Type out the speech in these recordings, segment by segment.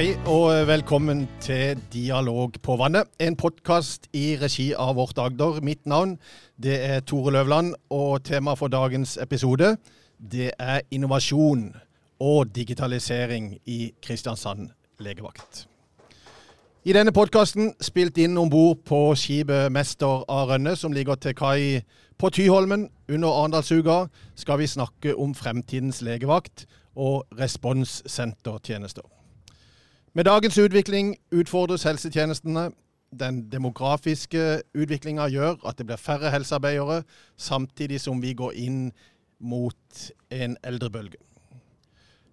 Hei og velkommen til Dialog på vannet, en podkast i regi av Vårt Agder. Mitt navn det er Tore Løvland, og tema for dagens episode det er innovasjon og digitalisering i Kristiansand legevakt. I denne podkasten, spilt inn om bord på skipet Mester av Rønne, som ligger til kai på Tyholmen under Arendalsuka, skal vi snakke om fremtidens legevakt og responssentertjenester. Med dagens utvikling utfordres helsetjenestene. Den demografiske utviklinga gjør at det blir færre helsearbeidere, samtidig som vi går inn mot en eldrebølge.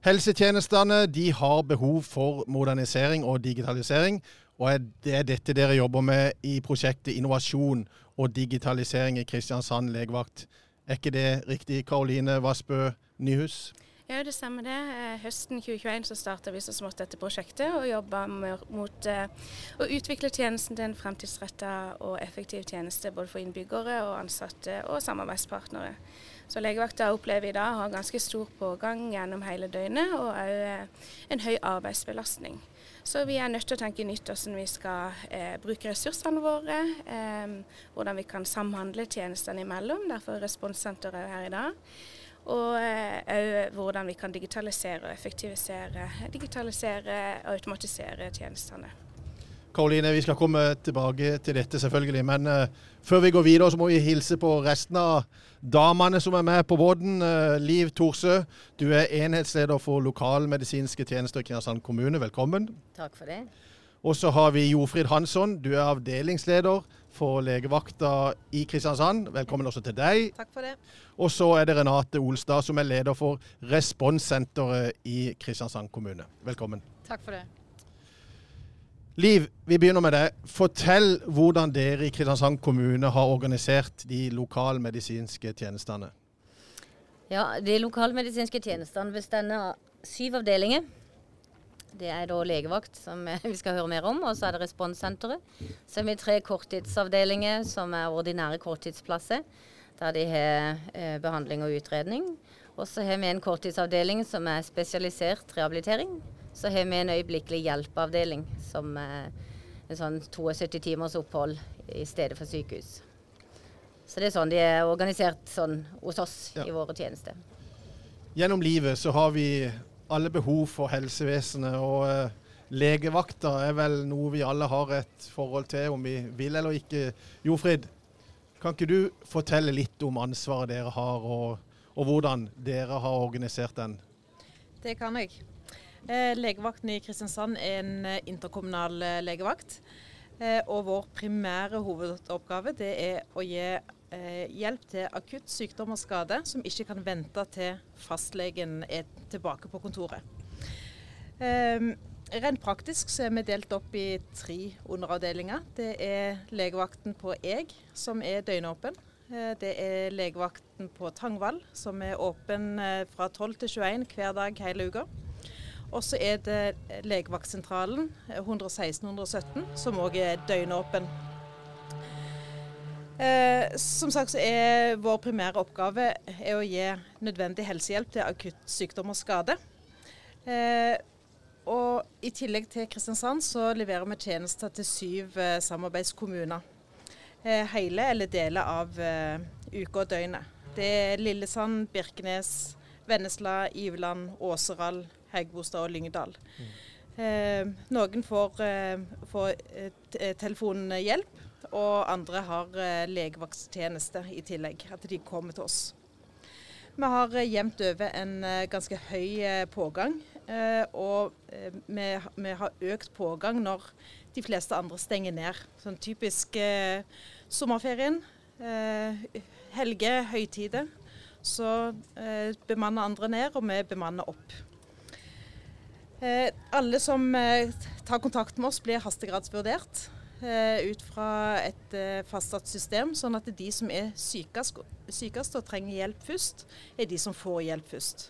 Helsetjenestene har behov for modernisering og digitalisering, og det er dette dere jobber med i prosjektet Innovasjon og digitalisering i Kristiansand legevakt. Er ikke det riktig, Karoline Vassbø Nyhus? Ja, det stemmer det. Eh, høsten 2021 så starta vi så smått dette prosjektet og jobba mot eh, å utvikle tjenesten til en fremtidsretta og effektiv tjeneste både for innbyggere og ansatte og samarbeidspartnere. Så Legevakta opplever i dag har ganske stor pågang gjennom hele døgnet og òg eh, en høy arbeidsbelastning. Så vi er nødt til å tenke nytt hvordan vi skal eh, bruke ressursene våre. Eh, hvordan vi kan samhandle tjenestene imellom. Derfor er Responssenteret her i dag. Og òg eh, hvordan vi kan digitalisere og effektivisere, digitalisere og automatisere tjenestene. Karoline, vi skal komme tilbake til dette selvfølgelig, men uh, før vi går videre så må vi hilse på resten av damene som er med på båten. Uh, Liv Thorsø, du er enhetsleder for lokalmedisinske tjenester i Kristiansand kommune. Velkommen. Takk for det. Og så har vi Jofrid Hansson, du er avdelingsleder for legevakta i Kristiansand. Velkommen også til deg. Takk for det. Og så er det Renate Olstad, som er leder for Responssenteret i Kristiansand kommune. Velkommen. Takk for det. Liv, vi begynner med deg. Fortell hvordan dere i Kristiansand kommune har organisert de lokalmedisinske tjenestene. Ja, De lokalmedisinske tjenestene består av syv avdelinger. Det er da legevakt, som vi skal høre mer om. Og så er det responssenteret. Så har vi tre korttidsavdelinger, som er ordinære korttidsplasser. Der de har eh, behandling og utredning. Og så har vi en korttidsavdeling som er spesialisert rehabilitering. Så har vi en øyeblikkelig hjelpeavdeling som er en sånn 72 timers opphold i stedet for sykehus. Så det er sånn de er organisert sånn hos oss ja. i våre tjenester. Gjennom livet så har vi alle behov for helsevesenet. Og uh, legevakta er vel noe vi alle har et forhold til, om vi vil eller ikke. Jofrid, kan ikke du fortelle litt om ansvaret dere har, og, og hvordan dere har organisert den? Det kan jeg. Eh, legevakten i Kristiansand er en eh, interkommunal eh, legevakt. Eh, og vår primære hovedoppgave det er å gi eh, hjelp til akutt sykdom og skade som ikke kan vente til fastlegen er tilbake på kontoret. Eh, rent praktisk så er vi delt opp i tre underavdelinger. Det er legevakten på Eg, som er døgnåpen. Eh, det er legevakten på Tangvall, som er åpen eh, fra 12 til 21 hver dag hele uka. Og så er det legevaktsentralen 116-117, eh, som òg er døgnåpen Eh, som sagt så er vår primære oppgave å gi nødvendig helsehjelp til akutt sykdom og skade. Eh, og I tillegg til Kristiansand så leverer vi tjenester til syv eh, samarbeidskommuner. Eh, hele eller deler av eh, uka og døgnet. Det er Lillesand, Birkenes, Vennesla, Iveland, Åseral, Hægebostad og Lyngdal. Mm. Eh, noen får, får telefonhjelp og andre har eh, legevakttjeneste i tillegg. At de kommer til oss. Vi har eh, jevnt over en eh, ganske høy pågang. Og vi, har økt pågang når de fleste andre stenger ned. Sånn typisk sommerferien, helge, høytider. Så bemanner andre ned, og vi bemanner opp. alle som tar kontakt med oss, blir hastegradsvurdert. Eh, ut fra et eh, fastsatt system, sånn at de som er sykest, og trenger hjelp først, er de som får hjelp først.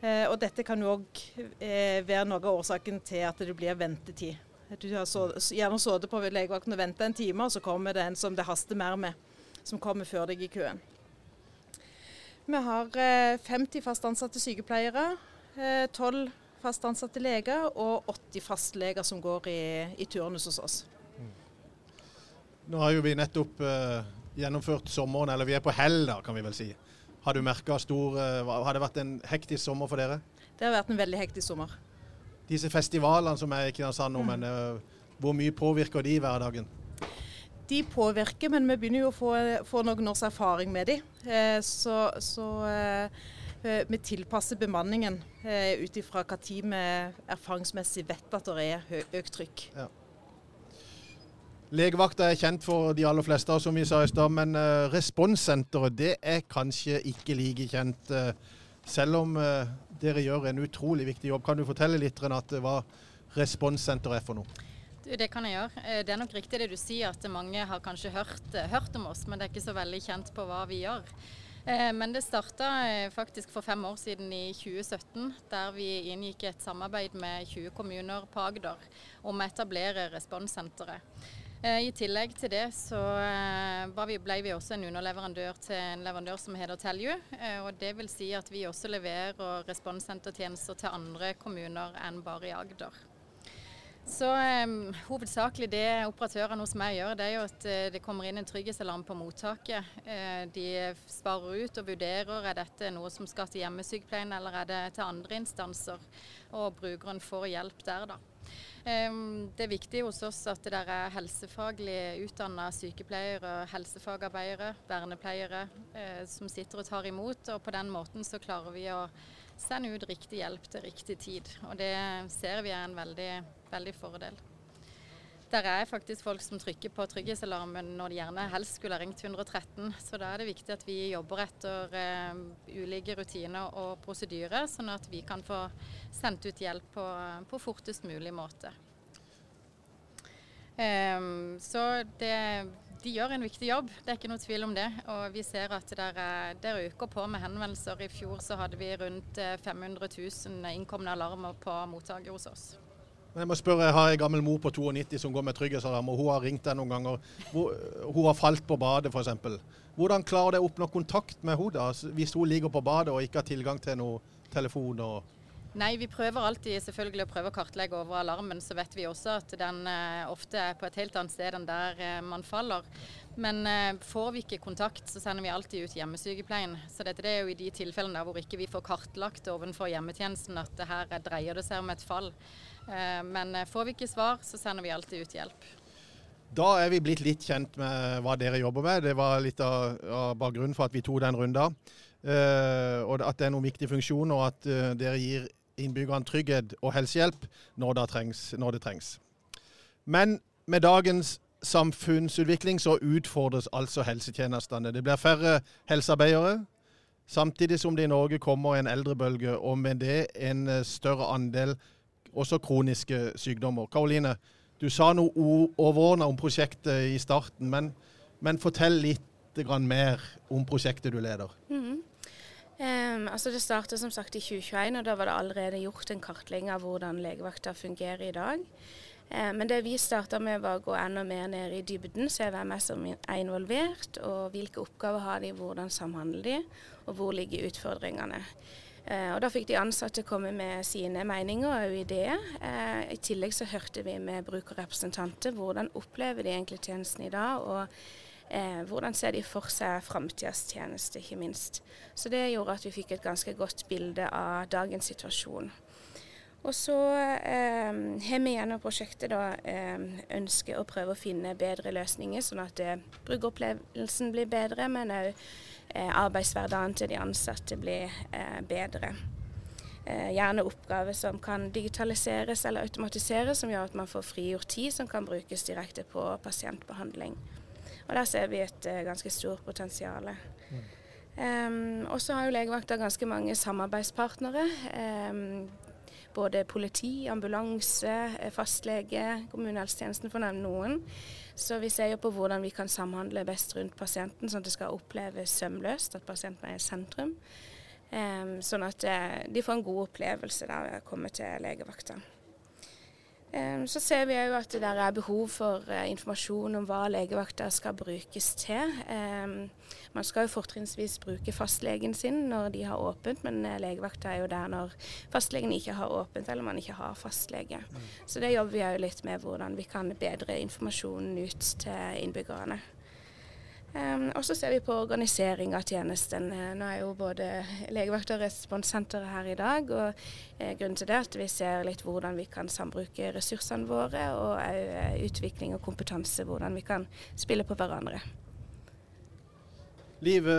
Eh, og dette kan òg være noe av årsaken til at det blir ventetid. Du har så, gjerne sittet på legevakten og venta en time, og så kommer det en som det haster mer med, som kommer før deg i køen. Vi har 50 fast ansatte sykepleiere, 12 fast ansatte leger og 80 fastleger som går i, i turnus hos oss. Nå har jo vi nettopp uh, gjennomført sommeren, eller vi er på hell da, kan vi vel si. Har stor uh, Har det vært en hektisk sommer for dere? Det har vært en veldig hektisk sommer. Disse festivalene som er i Kristiansand nå, mm. men uh, hvor mye påvirker de hverdagen? De påvirker, men vi begynner jo å få, få noen års erfaring med de. så, så vi tilpasser bemanningen ut ifra når vi erfaringsmessig vet at det er økt trykk. Ja. Legevakta er kjent for de aller fleste, som vi sa i stad, men uh, responssenteret det er kanskje ikke like kjent. Uh, selv om uh, dere gjør en utrolig viktig jobb. Kan du fortelle litt Renate, hva responssenteret er for noe? Det kan jeg gjøre. Det er nok riktig det du sier, at mange har kanskje hørt, hørt om oss, men det er ikke så veldig kjent på hva vi gjør. Men det starta faktisk for fem år siden, i 2017, der vi inngikk et samarbeid med 20 kommuner på Agder om å etablere responssenteret. Eh, I tillegg til det så eh, ble vi også en underleverandør til en leverandør som heter Telju. Eh, og det vil si at vi også leverer responssentertjenester til andre kommuner enn bare i Agder. Så um, Hovedsakelig det operatørene hos meg gjør, det er jo at det kommer inn en trygghetsalarm på mottaket. Uh, de sparer ut og vurderer er dette noe som skal til hjemmesykepleien eller er det til andre instanser. Og brukeren får hjelp der, da. Det er viktig hos oss at det er helsefaglig utdanna sykepleiere, helsefagarbeidere, vernepleiere uh, som sitter og tar imot. Og på den måten så klarer vi å sende ut riktig hjelp til riktig tid. Og det ser vi er en veldig, veldig fordel. Der er faktisk folk som trykker på trygghetsalarmen når de gjerne helst skulle ha ringt 113. Så da er det viktig at vi jobber etter uh, ulike rutiner og prosedyrer, sånn at vi kan få sendt ut hjelp på, på fortest mulig måte. Um, så det, de gjør en viktig jobb, det er ikke noe tvil om det. Og vi ser at det øker på med henvendelser. I fjor så hadde vi rundt 500 eh, 000 innkomne alarmer på mottaket hos oss. Jeg må spørre, jeg har en gammel mor på 92 som går med trygghetsalarm, og hun har ringt deg noen ganger. Hun har falt på badet f.eks. Hvordan klarer dere å oppnå kontakt med henne hvis hun ligger på badet og ikke har tilgang til noe telefon? og Nei, vi prøver alltid selvfølgelig å prøve å kartlegge over alarmen. Så vet vi også at den eh, ofte er på et helt annet sted enn der eh, man faller. Men eh, får vi ikke kontakt, så sender vi alltid ut hjemmesykepleien. Så dette er jo i de tilfellene hvor ikke vi får kartlagt overfor hjemmetjenesten at det her dreier det seg om et fall. Men får vi ikke svar, så sender vi alltid ut hjelp. Da er vi blitt litt kjent med hva dere jobber med. Det var litt av, av bakgrunnen for at vi tok den runden. Uh, og at det er noen viktige funksjoner, og at dere gir innbyggerne trygghet og helsehjelp når det, trengs, når det trengs. Men med dagens samfunnsutvikling så utfordres altså helsetjenestene. Det blir færre helsearbeidere, samtidig som det i Norge kommer en eldrebølge, og med det en større andel også kroniske sykdommer. Karoline, du sa noe overordna om prosjektet i starten, men, men fortell litt mer om prosjektet du leder. Mm. Um, altså det startet som sagt i 2021, og da var det allerede gjort en kartlegging av hvordan legevakta fungerer i dag. Um, men det vi starta med, var å gå enda mer ned i dybden, se hvem er som er involvert, og hvilke oppgaver har de, hvordan samhandler de, og hvor ligger utfordringene. Uh, og Da fikk de ansatte komme med sine meninger og ideer. Uh, I tillegg så hørte vi med brukerrepresentanter hvordan opplever de egentlig tjenesten i dag. og eh, hvordan ser de for seg framtidas tjeneste, ikke minst. Så det gjorde at vi fikk et ganske godt bilde av dagens situasjon. Og så eh, har vi gjennom prosjektet da, eh, ønsket å prøve å finne bedre løsninger, sånn at eh, brukeropplevelsen blir bedre, men òg eh, arbeidshverdagen til de ansatte blir eh, bedre. Eh, gjerne oppgaver som kan digitaliseres eller automatiseres, som gjør at man får frigjort tid som kan brukes direkte på pasientbehandling. Og Der ser vi et eh, ganske stort potensial. Mm. Um, og så har jo legevakta ganske mange samarbeidspartnere. Um, både politi, ambulanse, eh, fastlege, kommunehelsetjenesten for å nevne noen. Så vi ser jo på hvordan vi kan samhandle best rundt pasienten, sånn at det skal oppleves sømløst, at pasienten er i sentrum. Um, sånn at uh, de får en god opplevelse da ved å komme til legevakta. Eh, så ser vi òg at det der er behov for eh, informasjon om hva legevakta skal brukes til. Eh, man skal jo fortrinnsvis bruke fastlegen sin når de har åpent, men legevakta er jo der når fastlegen ikke har åpent eller man ikke har fastlege. Mm. Så det jobber vi òg litt med, hvordan vi kan bedre informasjonen ut til innbyggerne. Um, og så ser vi på organisering av tjenesten. Eh, nå er jo både legevakt og responssenteret her i dag. og eh, Grunnen til det er at vi ser litt hvordan vi kan sambruke ressursene våre, og òg eh, utvikling og kompetanse, hvordan vi kan spille på hverandre. Liv,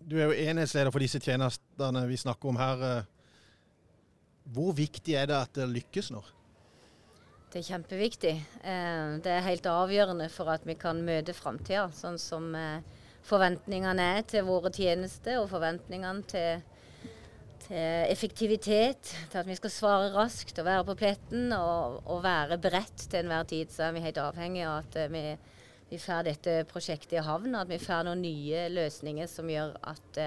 du er jo enhetsleder for disse tjenestene vi snakker om her. Hvor viktig er det at det lykkes nå? Det er kjempeviktig. Eh, det er helt avgjørende for at vi kan møte framtida, sånn som eh, forventningene er til våre tjenester, og forventningene til, til, effektivitet, til at vi skal svare raskt og være på pletten og, og være beredt til enhver tid. Så er vi helt avhengig av at eh, vi, vi får dette prosjektet i havn, og at vi får noen nye løsninger som gjør at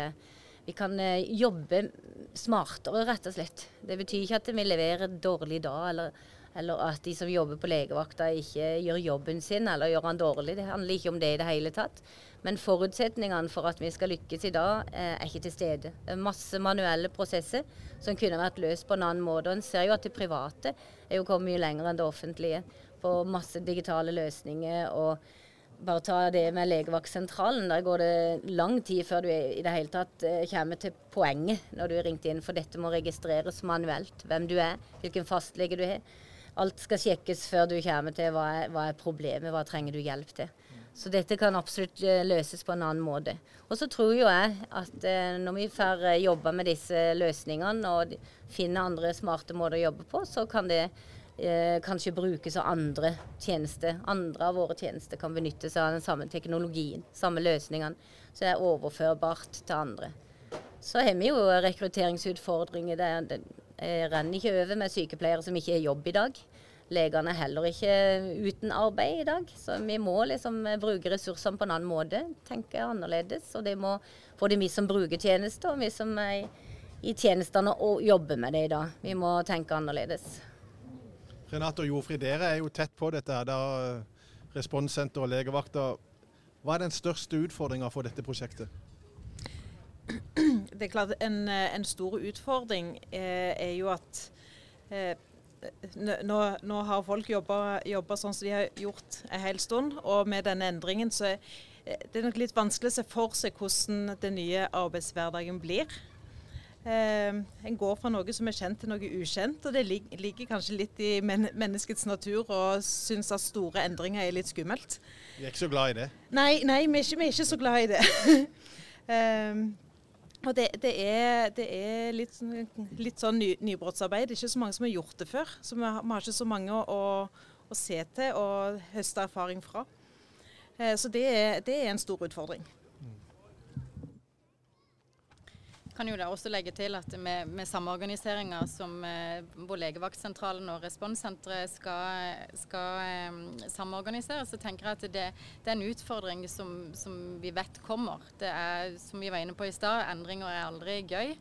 vi kan jobbe smartere, rett og slett. Det betyr ikke at vi leverer dårlig da, eller eller at de som jobber på legevakta ikke gjør jobben sin eller gjør han dårlig. Det handler ikke om det i det hele tatt. Men forutsetningene for at vi skal lykkes i dag, eh, er ikke til stede. Masse manuelle prosesser som kunne vært løst på en annen måte. Og en ser jo at det private er jo kommet mye lenger enn det offentlige på masse digitale løsninger. og bare ta det med legevaktsentralen. Der går det lang tid før du i det hele tatt eh, kommer til poenget når du er ringt inn. For dette må registreres manuelt. Hvem du er, hvilken fastlege du har. Alt skal sjekkes før du kommer til hva er, hva er problemet, hva trenger du hjelp til. Så dette kan absolutt eh, løses på en annen måte. Og så tror jo jeg at eh, når vi får eh, jobbe med disse løsningene og finner andre smarte måter å jobbe på, så kan det eh, kanskje brukes av andre tjenester. Andre av våre tjenester kan benytte seg av den samme teknologien, samme løsningene. som er overførbart til andre. Så har vi jo rekrutteringsutfordringer. Det, det, renner ikke over med sykepleiere som ikke har jobb i dag. Legene er heller ikke uten arbeid i dag. Så vi må liksom bruke ressursene på en annen måte, tenke annerledes. Og det må både vi som bruker tjenester, og vi som er i tjenestene og jobber med det i dag. Vi må tenke annerledes. Renate og Jofrid, dere er jo tett på dette. her, da Responssenter og legevakter. Hva er den største utfordringa for dette prosjektet? Det er klart En, en stor utfordring eh, er jo at eh, nå, nå, har folk jobba sånn som de har gjort en hel stund, og med denne endringen så er eh, det nok litt vanskelig å se for seg hvordan den nye arbeidshverdagen blir. Eh, en går fra noe som er kjent til noe ukjent, og det ligger, kanskje litt i men menneskets natur å synes at store endringer er litt skummelt. Vi er ikke så glad i det? Nei, nei vi, er ikke, vi er ikke så glad i det. eh, og det, det, er, det er, litt, litt sånn ny, nybrottsarbeid. Det er ikke så mange som har gjort det før. Så vi har, vi har ikke så mange å, å, se til og høste erfaring fra. Eh, så det er, det er en stor utfordring kan jo da også legge til at med, med samorganiseringa som eh, hvor legevaktsentralen og responssenteret skal, skal eh, samorganisere, så tenker jeg at det, det er en utfordring som, som, vi vet kommer. Det er, som vi var inne på i stad, endringer er aldri gøy.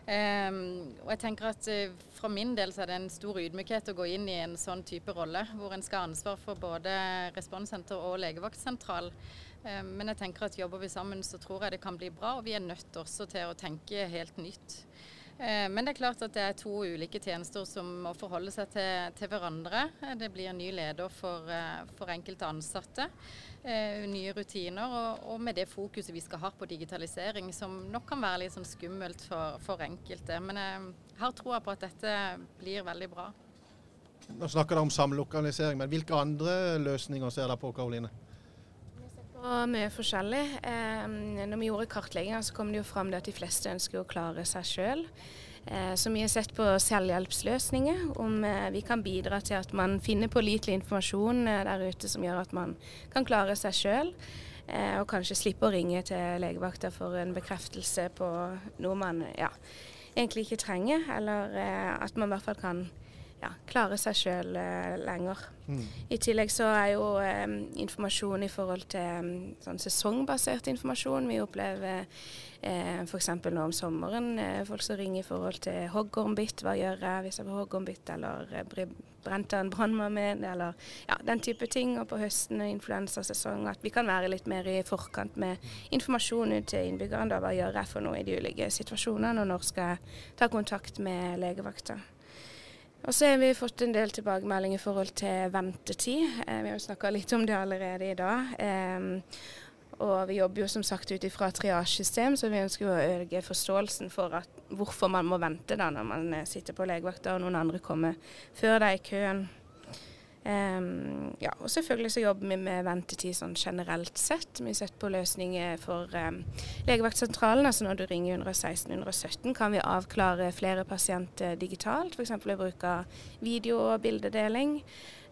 Um, og jeg tenker at uh, Fra min del så er det en stor ydmykhet å gå inn i en sånn type rolle, hvor en skal ha ansvar for både responssenter og legevaktsentral. Eh, men jeg tenker at jobber vi sammen, så tror jeg det kan bli bra. Og vi er nødt også til å tenke helt nytt. Eh, men det er klart at det er to ulike tjenester som må forholde seg til, til hverandre. Eh, det blir ny leder for, for enkelte ansatte. Nye rutiner, og, og, med det fokuset vi skal ha på digitalisering, som nok kan være litt sånn skummelt for, for enkelte. Men jeg har troa på at dette blir veldig bra. Nå snakker dere om samlokalisering, men hvilke andre løsninger ser dere på, Karoline? Og mye forskjellig. Eh, når vi gjorde kartlegginga, så kom det jo fram det at de fleste ønsker å klare seg sjøl. Eh, så vi har sett på selvhjelpsløsninger, om eh, vi kan bidra til at man finner pålitelig informasjon eh, der ute som gjør at man kan klare seg sjøl. Eh, og kanskje slippe å ringe til legevakta for en bekreftelse på noe man ja, egentlig ikke trenger. Eller eh, at man i hvert fall kan ja, klare seg sjøl eh, lenger. Mm. I tillegg så er jo eh, informasjon i forhold til sånn sesongbasert informasjon. Vi opplever eh, f.eks. nå om sommeren eh, folk som ringer i forhold til hoggormbitt. Hva gjør jeg hvis jeg får hoggormbitt, eller eh, brente en brannmann, eller ja, den type ting. Og på høsten og influensasesong at vi kan være litt mer i forkant med informasjon ut til innbyggerne. Da, hva gjør jeg for noe i de ulike situasjonene, og når skal jeg ta kontakt med legevakta. Og så har vi fått en del tilbakemeldinger i forhold til ventetid. Eh, vi har jo snakka litt om det allerede i dag. Eh, og vi jobber jo som sagt ut ifra triasjesystem, så vi ønsker å øke forståelsen for at, hvorfor man må vente da når man eh, sitter på legevakta og noen andre kommer før deg i køen. Um, ja, og selvfølgelig så jobber vi med ventetid sånn generelt sett. Vi har sett på løsninger for um, legevaktsentralen. Altså når du ringer 116 117 kan vi avklare flere pasienter digitalt, f.eks. ved bruk av video- og bildedeling.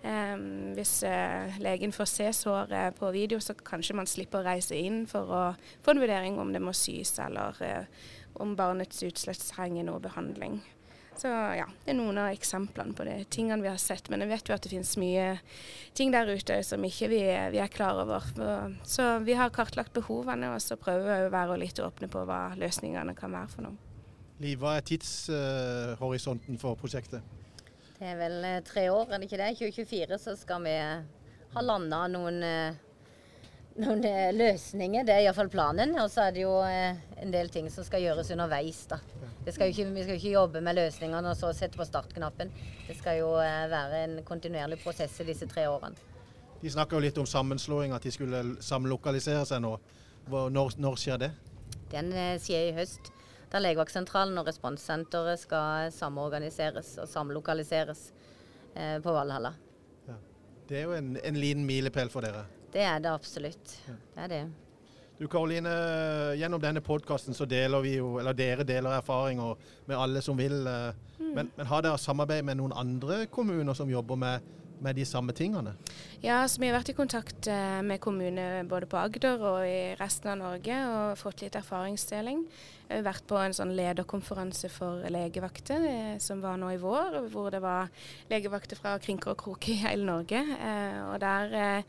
Um, hvis uh, legen får se såret på video, så kanskje man slipper å reise inn for å få en vurdering om det må sys, eller uh, om barnets utslett trenger noe behandling. Så ja, det er noen av eksemplene på de tingene vi har sett. Men jeg vet jo at det finnes mye ting der ute som ikke vi, vi er klar over. Så vi har kartlagt behovene, og så prøver vi å være litt åpne på hva løsningene kan være for noe. Liv, hva er tidshorisonten for prosjektet? Det er vel eh, tre år, er det ikke det? I 2024 så skal vi ha landa noen eh, noen eh, løsninger. Det er iallfall planen. Og så er det jo eh, en del ting som skal gjøres underveis. da. Skal ikke, vi skal jo ikke jobbe med løsningene og så sette på startknappen. Det skal jo eh, være en kontinuerlig prosess i disse tre årene. De snakker jo litt om sammenslåing, at de skulle samlokalisere seg nå. Når, når skjer det? Den skjer i høst. Da Legevaktsentralen og responssenteret skal samorganiseres og samlokaliseres eh, på Valhalla. Ja. Det er jo en, en liten milepæl for dere? Det er det absolutt. Det er det. Du Karoline, gjennom denne podkasten så deler vi jo, eller dere deler erfaringer med alle som vil. Eh, mm. Men, men har dere samarbeid med noen andre kommuner som jobber med, med de samme tingene? Ja, så vi har vært i kontakt eh, med kommuner både på Agder og i resten av Norge og fått litt erfaringsdeling. Vi har vært på en sånn lederkonferanse for legevakter eh, som var nå i vår, hvor det var legevakter fra krinker og kroker i hele Norge. Og der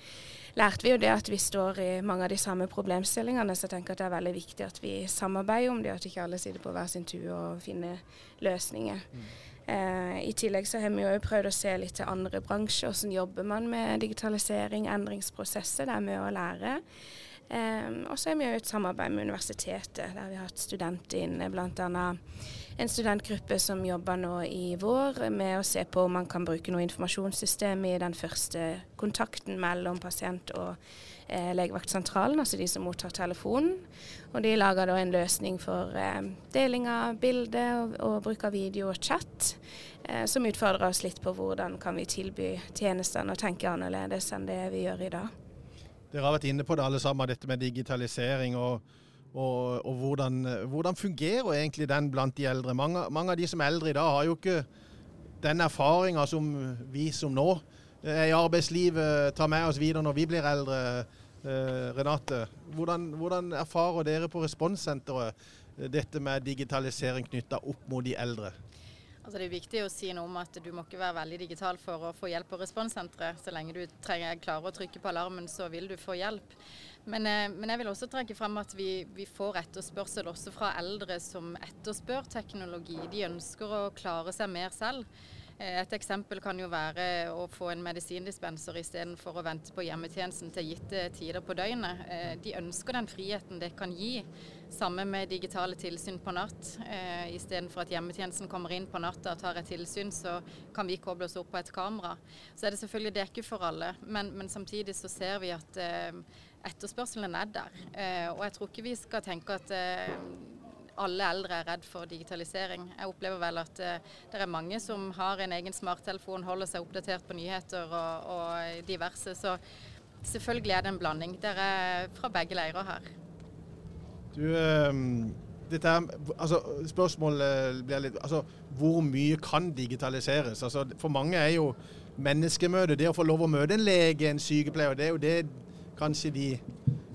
lærte vi jo det at vi står i mange av de samme problemstillingene. Så jeg tenker at det er veldig viktig at vi samarbeider om det, at ikke alle sitter på hver sin tur og finner løsninger. Mm. Eh, I tillegg så har vi jo prøvd å se litt til andre bransjer. Hvordan jobber man med digitalisering, endringsprosesser. Det er med å lære. Eh, og så har vi jo et samarbeid med universitetet, der vi har hatt studenter inne. Bl.a. en studentgruppe som jobber nå i vår med å se på om man kan bruke noe informasjonssystem i den første kontakten mellom pasient og eh, legevaktsentralen, altså de som mottar telefonen. Og de lager da en løsning for eh, deling av bilder og, og, bruk av video og chat, eh, som utfordrer oss litt på hvordan kan vi tilby tjenestene og tenke annerledes enn det vi gjør i dag. Dere har vært inne på det alle sammen, dette med digitalisering. og, og, og hvordan, hvordan, fungerer egentlig den blant de eldre? Mange, mange, av de som er eldre i dag, har jo ikke den erfaringa som vi som nå er i arbeidslivet, tar med oss videre når vi blir eldre. Eh, Renate, hvordan, hvordan erfarer dere på responssenteret dette med digitalisering knytta opp mot de eldre? Altså det er viktig å si noe om at du må ikke være veldig digital for å få hjelp på responssenteret. Så lenge du trenger, klarer å trykke på alarmen, så vil du få hjelp. Men, eh, men jeg vil også trekke frem at vi, vi, får etterspørsel også fra eldre som etterspør teknologi. De ønsker å klare seg mer selv. Eh, et eksempel kan jo være å få en medisindispenser istedenfor å vente på hjemmetjenesten til gitte tider på døgnet. Eh, de ønsker den friheten det kan gi. Samme med digitale tilsyn på natt. Eh, Istedenfor at hjemmetjenesten kommer inn på natta og tar et tilsyn, så kan vi koble oss opp på et kamera. Så er det selvfølgelig det ikke for alle, men, men samtidig så ser vi at etterspørselen er der. og jeg tror ikke vi skal tenke at alle eldre er redd for digitalisering. Jeg opplever vel at uh, det er mange som har en egen smarttelefon, holder seg oppdatert på nyheter og, og diverse. Så selvfølgelig er det en blanding. Dere er fra begge leirer her. Du, um, dette her, altså, spørsmålet blir litt altså, Hvor mye kan digitaliseres? Altså, for mange er jo menneskemøte, det å få lov å møte en lege, en sykepleier, det er jo det kanskje de,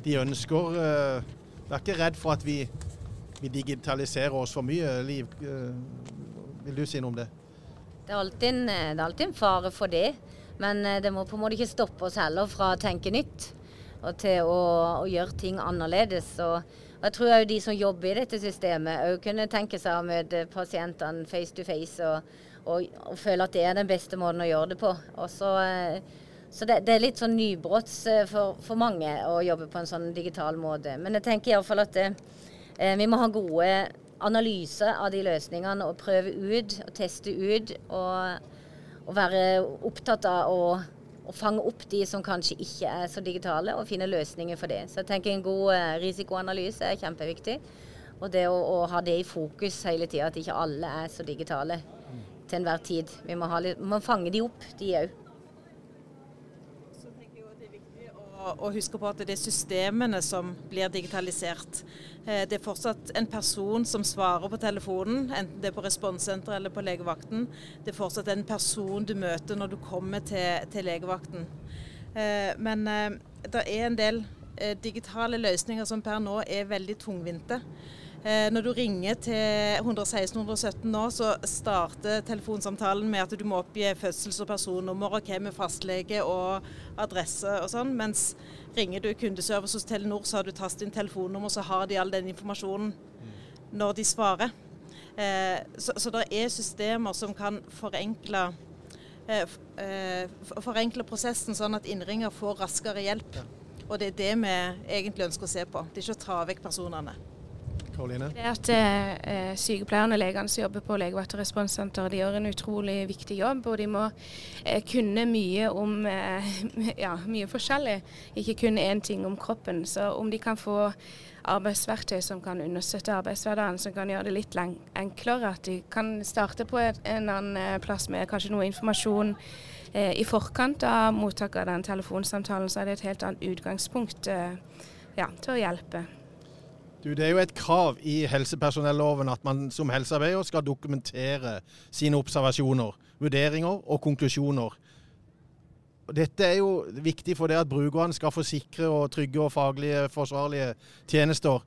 de ønsker. Jeg er ikke redd for at vi vi digitaliserer oss for mye, Liv. Eh, vil du si noe om det? Det er alltid en, det er alltid en fare for det. Men det må på en måte ikke stoppe oss heller fra å tenke nytt og til å, å gjøre ting annerledes. Og, og jeg tror òg de som jobber i dette systemet, òg kunne tenke seg å møte pasientene face to face og, og, og, føle at det er den beste måten å gjøre det på. Også, så det, det, er litt sånn nybrotts for, for, mange å jobbe på en sånn digital måte. Men jeg tenker iallfall at det, eh, vi må ha gode analyser av de løsningene og prøve ut og teste ut. Og, og være opptatt av å å fange opp de som kanskje ikke er så digitale, og finne løsninger for det. Så jeg tenker en god eh, risikoanalyse er kjempeviktig. Og det å, å ha det i fokus hele tida, at ikke alle er så digitale til enhver tid. Vi må, litt, må fange de opp, de òg. Å huske på at det er systemene som blir digitalisert. Eh, det er fortsatt en person som svarer på telefonen, enten det er på responssenteret eller på legevakten. Det er fortsatt en person du møter når du kommer til, til legevakten. Eh, men eh, det er en del digitale løsninger som per nå er veldig tungvinte. Eh, når du ringer til 116-117 nå, så starter telefonsamtalen med at du må oppgi fødsels- og personnummer og hvem er fastlege og adresse og sånn. Mens ringer du kundeservice hos Telenor, så har du tastet inn telefonnummer, så har de all den informasjonen når de svarer. Eh, så, så det er systemer som kan forenkle, eh, forenkle prosessen, sånn at innringer får raskere hjelp. Og det er det vi egentlig ønsker å se på. Det er ikke å ta vekk personene. Karoline? Det at eh, Sykepleierne og legene som jobber på legevakt og responssenter, de gjør en utrolig viktig jobb. Og de må eh, kunne mye om eh, ja, mye forskjellig, ikke kun én ting om kroppen. Så om de kan få arbeidsverktøy som kan understøtte arbeidshverdagen, som kan gjøre det litt enklere, at de kan starte på en annen eh, plass med kanskje noe informasjon eh, i forkant av mottak av den telefonsamtalen, så er det et helt annet utgangspunkt eh, ja, til å hjelpe. Du, det er jo et krav i helsepersonelloven at man som helsearbeider skal dokumentere sine observasjoner, vurderinger og konklusjoner. Dette er jo viktig for det at brukerne skal få sikre og trygge og faglige forsvarlige tjenester.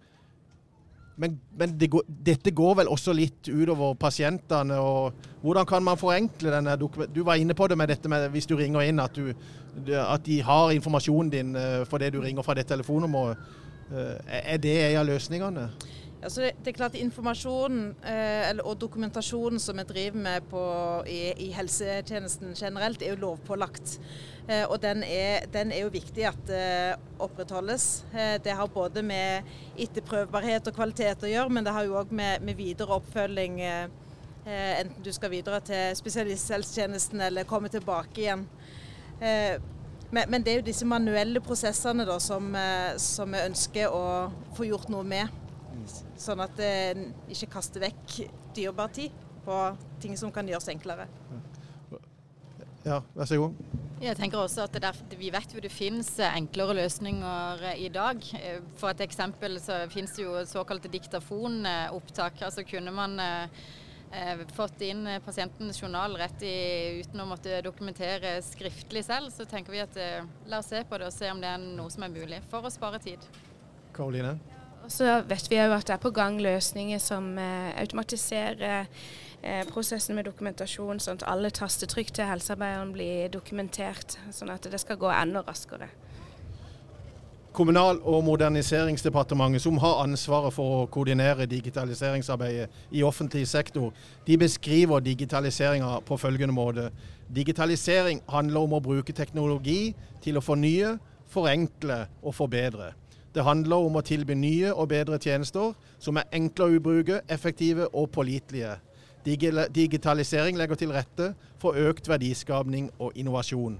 Men, men det går, dette går vel også litt utover pasientene. og Hvordan kan man forenkle denne Du var inne på det med dette med hvis du ringer inn, at, du, at de har informasjonen din for det du ringer fra det telefonnummeret. Eh, er det en av løsningene? Ja, det, det, er klart Informasjonen eh, og dokumentasjonen som vi driver med på, i, i, helsetjenesten generelt, er jo lovpålagt. Eh, og den er, den er, jo viktig at eh, opprettholdes. Det har både med etterprøvbarhet og kvalitet å gjøre, men det har jo òg med, med, videre oppfølging enten du skal videre til spesialisthelsetjenesten eller komme tilbake igjen. Men, men, det er jo disse manuelle prosessene da, som, eh, som, vi ønsker å få gjort noe med. Sånn at en ikke kaster vekk dyrebar tid på ting som kan gjøres enklere. Ja, vær så god. Jeg tenker også at der, Vi vet jo det finnes enklere løsninger i dag. For et eksempel så finnes det jo såkalte diktafonopptak. Altså kunne man eh, eh, fått inn eh, pasientens journal rett i, uten å måtte dokumentere skriftlig selv, så tenker vi at eh, la oss se på det og se om det er noe som er mulig, for å spare tid. Karoline? Og så vet vi òg at det er på gang løsninger som eh, automatiserer eh, prosessen med dokumentasjon, sånn at alle tastetrykk til helsearbeideren blir dokumentert, sånn at det skal gå enda raskere. Kommunal- og moderniseringsdepartementet, som har ansvaret for å koordinere digitaliseringsarbeidet i offentlig sektor, de beskriver digitaliseringa på følgende måte. Digitalisering handler om å bruke teknologi til å fornye, forenkle og forbedre. Det handler om å tilby nye og bedre tjenester som er enkle å bruke, effektive og pålitelige. Digitalisering legger til rette for økt verdiskapning og innovasjon.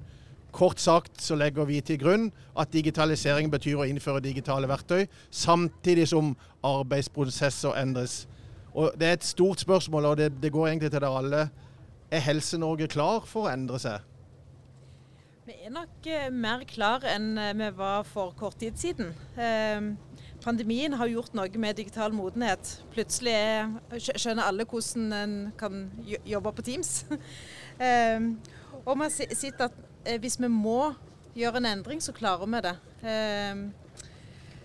Kort sagt så legger vi til grunn at digitalisering betyr å innføre digitale verktøy, samtidig som arbeidsprosesser endres. Og Det er et stort spørsmål, og det, det går egentlig til dere alle. Er Helse-Norge klar for å endre seg? Vi er nok eh, mer klar enn eh, vi var for kort tid siden. Eh, pandemien har gjort noe med digital modenhet. Plutselig skjønner alle hvordan en kan jobbe på Teams. og har sett at hvis vi må gjøre en endring, så klarer vi det. Ehm,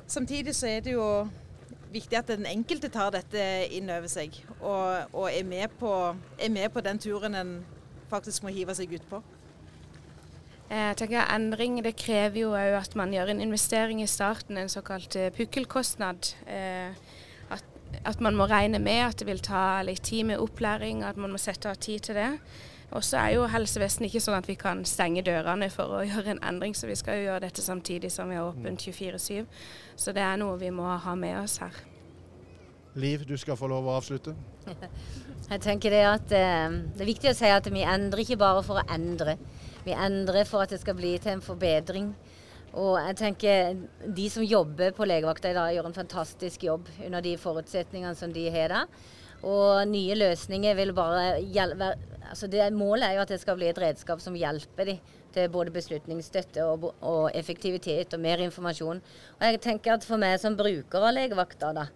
samtidig så er det jo viktig at den enkelte tar dette inn over seg og, og er, med på, er, med på, den turen en faktisk må hive seg utpå. Jeg tenker Endring det krever jo at man gjør en investering i starten, en såkalt eh, pukkelkostnad. Eh, at, at, man må regne med at det vil ta litt tid med opplæring, at man må sette av tid til det. Og så er jo helsevesenet ikke sånn at vi kan stenge dørene for å gjøre en endring, så vi skal jo gjøre dette samtidig som vi er åpent 24-7. Så det er noe vi må ha med oss her. Liv, du skal få lov å avslutte. Jeg tenker Det at eh, det er viktig å si at vi endrer ikke bare for å endre. Vi endrer for at det skal bli til en forbedring. Og jeg tenker De som jobber på legevakta i dag, gjør en fantastisk jobb under de forutsetningene som de har der. Og nye løsninger vil bare hjelpe altså det, Målet er jo at det skal bli et redskap som hjelper dem til både beslutningsstøtte og, og, effektivitet og mer informasjon. Og jeg tenker at For meg som bruker av legevakta, da,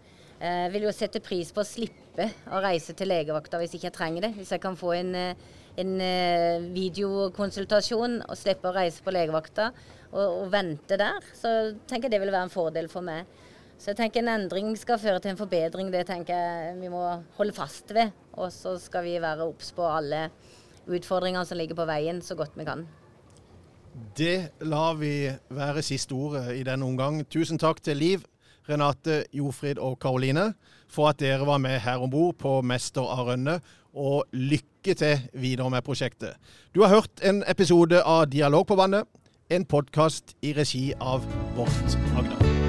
eh, vil jo sette pris på å slippe å reise til legevakta hvis ikke jeg trenger det. Hvis jeg kan få en eh, en eh, videokonsultasjon og slippe å reise på legevakta og, og, vente der, så tenker jeg det vil være en fordel for meg. Så jeg tenker en endring skal føre til en forbedring. Det tenker jeg vi må holde fast ved. Og så skal vi være obs på alle utfordringer som ligger på veien, så godt vi kan. Det lar vi være siste ordet i denne omgang. Tusen takk til Liv, Renate, Jofrid og Karoline for at dere var med her om bord på Mester av Rønne og lykke til videre med prosjektet. Du har hørt en episode av Dialog på vannet, en podkast i regi av Vårt Agder.